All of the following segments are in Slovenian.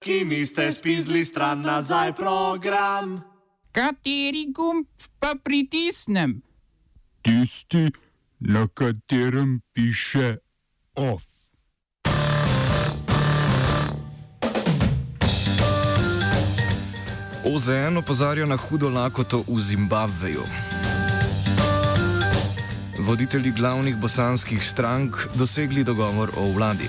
ki niste spizli stran nazaj program. Kateri gumb pa pritisnem? Tisti, na katerem piše OF. OZN opozarja na hudo lakoto v Zimbabveju. Voditelji glavnih bosanskih strank dosegli dogovor o vladi.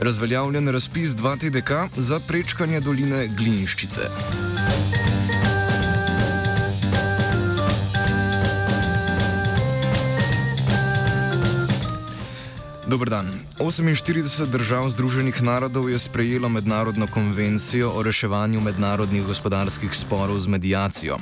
Razveljavljen razpis 2TDK za prečkanje doline Glinščice. Dobr dan. 48 držav Združenih narodov je sprejelo mednarodno konvencijo o reševanju mednarodnih gospodarskih sporov z medijacijo.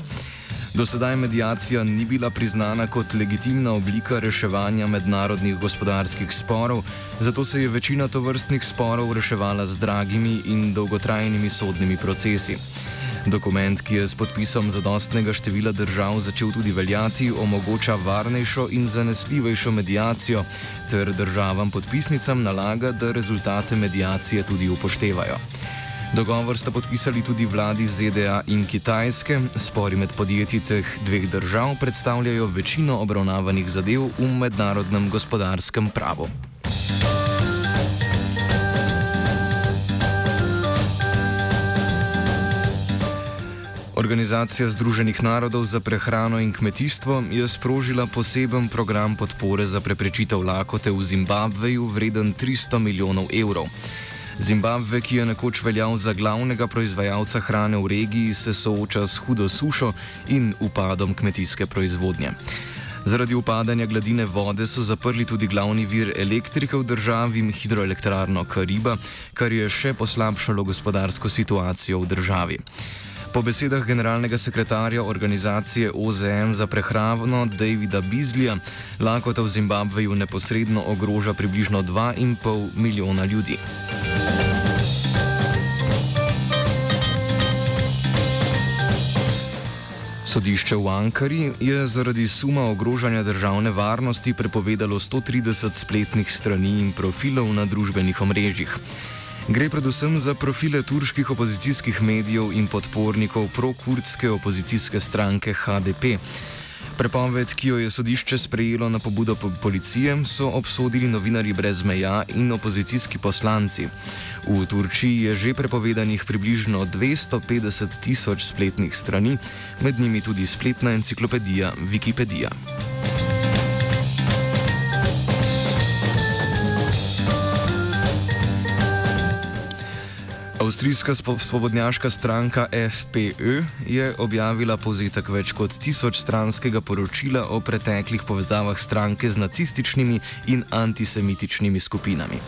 Do sedaj medijacija ni bila priznana kot legitimna oblika reševanja mednarodnih gospodarskih sporov, zato se je večina tovrstnih sporov reševala z dragimi in dolgotrajnimi sodnimi procesi. Dokument, ki je s podpisom zadostnega števila držav začel tudi veljati, omogoča varnejšo in zanesljivejšo medijacijo, ter državam podpisnicam nalaga, da rezultate medijacije tudi upoštevajo. Dogovor sta podpisali tudi vladi ZDA in Kitajske, spori med podjetji teh dveh držav predstavljajo večino obravnavanih zadev v mednarodnem gospodarskem pravu. Organizacija Združenih narodov za prehrano in kmetijstvo je sprožila poseben program podpore za preprečitev lakote v Zimbabveju vreden 300 milijonov evrov. Zimbabve, ki je nekoč veljal za glavnega proizvajalca hrane v regiji, se sooča s hudo sušo in upadom kmetijske proizvodnje. Zaradi upadanja gladine vode so zaprli tudi glavni vir elektrike v državi, hidroelektrarno Kariba, kar je še poslabšalo gospodarsko situacijo v državi. Po besedah generalnega sekretarja organizacije OZN za prehrano Davida Bizlija, lakota v Zimbabveju neposredno ogroža približno 2,5 milijona ljudi. Sodišče v Ankari je zaradi suma ogrožanja državne varnosti prepovedalo 130 spletnih strani in profilov na družbenih omrežjih. Gre predvsem za profile turških opozicijskih medijev in podpornikov prokurdske opozicijske stranke HDP. Prepoved, ki jo je sodišče sprejelo na pobudo policije, so obsodili novinari brez meja in opozicijski poslanci. V Turčiji je že prepovedanih približno 250 tisoč spletnih strani, med njimi tudi spletna enciklopedija Wikipedija. Avstrijska svobodnjaška stranka FPÖ je objavila povzetek več kot tisoč stranskega poročila o preteklih povezavah stranke z nacističnimi in antisemitičnimi skupinami.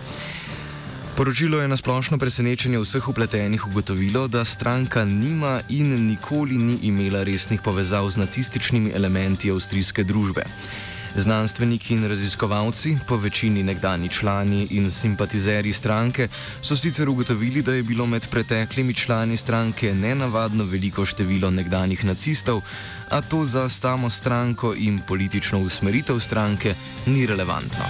Poročilo je na splošno presenečenje vseh upletenih ugotovilo, da stranka nima in nikoli ni imela resnih povezav z nacističnimi elementi avstrijske družbe. Znanstveniki in raziskovalci, po večini nekdani člani in simpatizeri stranke, so sicer ugotovili, da je bilo med preteklimi člani stranke nenavadno veliko število nekdanjih nacistov, a to za samo stranko in politično usmeritev stranke ni relevantno.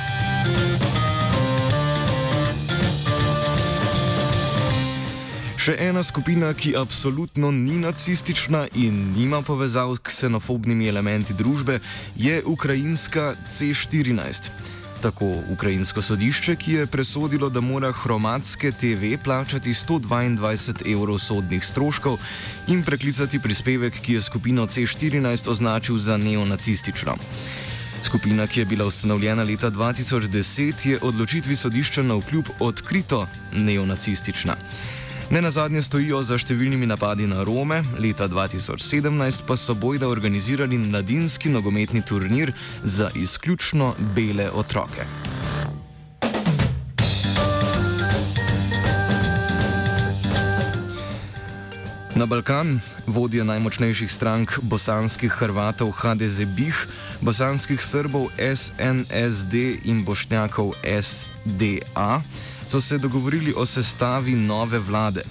Še ena skupina, ki absolutno ni nacistična in nima povezav s ksenofobnimi elementi družbe, je ukrajinska C14. Tako ukrajinsko sodišče, ki je presodilo, da mora hromatske TV plačati 122 evrov sodnih stroškov in preklicati prispevek, ki je skupino C14 označil za neonacistično. Skupina, ki je bila ustanovljena leta 2010, je odločitvi sodišča na vkljub odkrito neonacistična. Ne na zadnje stojijo za številnimi napadi na Rome, leta 2017 pa so bojda organizirali mladinski nogometni turnir za izključno bele otroke. Na Balkan, vodja najmočnejših strank bosanskih Hrvatov HDZ BIH, bosanskih Srbov SNSD in bošnjakov SDA, so se dogovorili o sestavi nove vlade.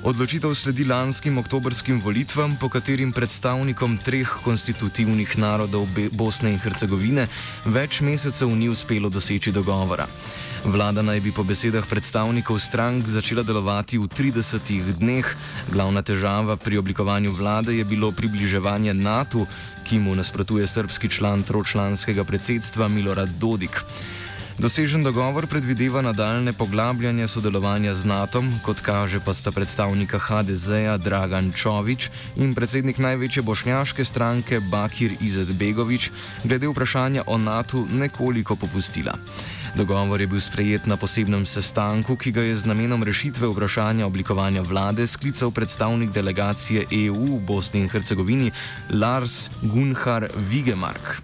Odločitev sledi lanskim oktobrskim volitvam, po katerim predstavnikom treh konstitutivnih narodov Bosne in Hercegovine več mesecev ni uspelo doseči dogovora. Vlada naj bi po besedah predstavnikov strank začela delovati v 30 dneh. Glavna težava pri oblikovanju vlade je bilo približevanje NATO, ki mu nasprotuje srpski član tročlanskega predsedstva Milorad Dodik. Dosežen dogovor predvideva nadaljne poglabljanje sodelovanja z NATO, kot kaže pa sta predstavnika HDZ-ja Dragan Čovič in predsednik največje bošnjaške stranke Bakir Izetbegovič glede vprašanja o NATO nekoliko popustila. Dogovor je bil sprejet na posebnem sestanku, ki ga je z namenom rešitve vprašanja oblikovanja vlade sklical predstavnik delegacije EU v Bosni in Hercegovini Lars Gunhar Vigemark.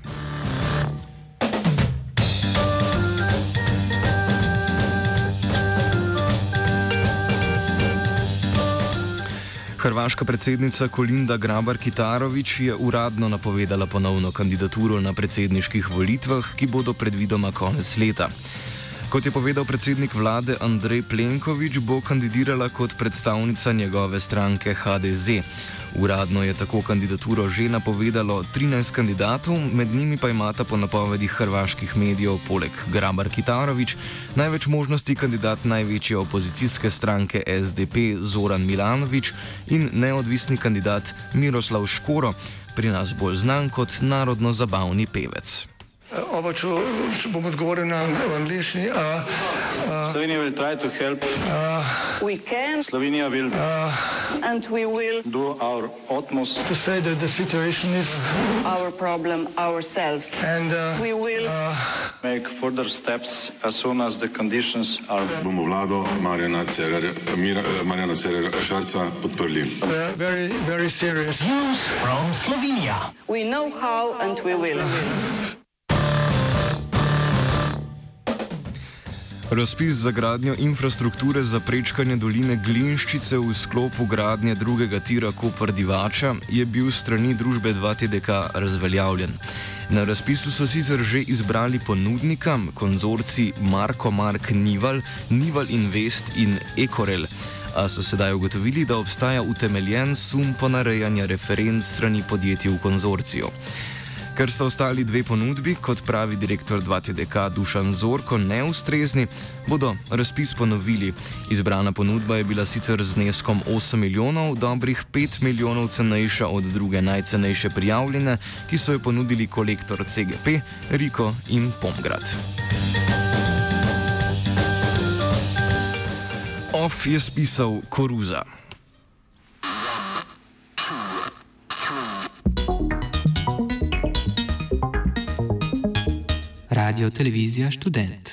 Hrvaška predsednica Kolinda Grabar-Kitarovič je uradno napovedala ponovno kandidaturo na predsedniških volitvah, ki bodo predvidoma konec leta. Kot je povedal predsednik vlade Andrej Plenković, bo kandidirala kot predstavnica njegove stranke HDZ. Uradno je tako kandidaturo že napovedalo 13 kandidatov, med njimi pa imata po napovedih hrvaških medijev poleg Grabar Kitarovič največ možnosti kandidat največje opozicijske stranke SDP Zoran Milanovič in neodvisni kandidat Miroslav Škoro, pri nas bolj znan kot narodno zabavni pevec. Oba, če bom odgovoril na angliški. Slovenija will try to help. Uh, we can. Slovenija will. Uh, and we will. Do our utmost. To say that the situation is. Our problem ourselves. And uh, we will. Uh, make further steps as soon as the conditions are. Bomo vlado Marjana Cererera Šarca podprli. Very, very serious. News from Slovenia. We know how and we will. Razpis za gradnjo infrastrukture za prečkanje doline Glinščice v sklopu gradnje drugega tira Koper-Divača je bil strani družbe 2TDK razveljavljen. Na razpisu so sicer že izbrali ponudnika, konzorci Marko Mark Nival, Nival Invest in Ekorel, a so sedaj ugotovili, da obstaja utemeljen sum ponarejanja referenc strani podjetij v konzorciju. Ker sta ostali dve ponudbi, kot pravi direktor 2TDK Dušan Zorko, neustrezni, bodo razpis ponovili. Izbrana ponudba je bila sicer z zneskom 8 milijonov, dobrih 5 milijonov cenejša od druge najcenejše prijavljene, ki so jo ponudili kolektor CGP, Riko in Pomgrad. Off je spisal Koruza. Radio Televizija Študent.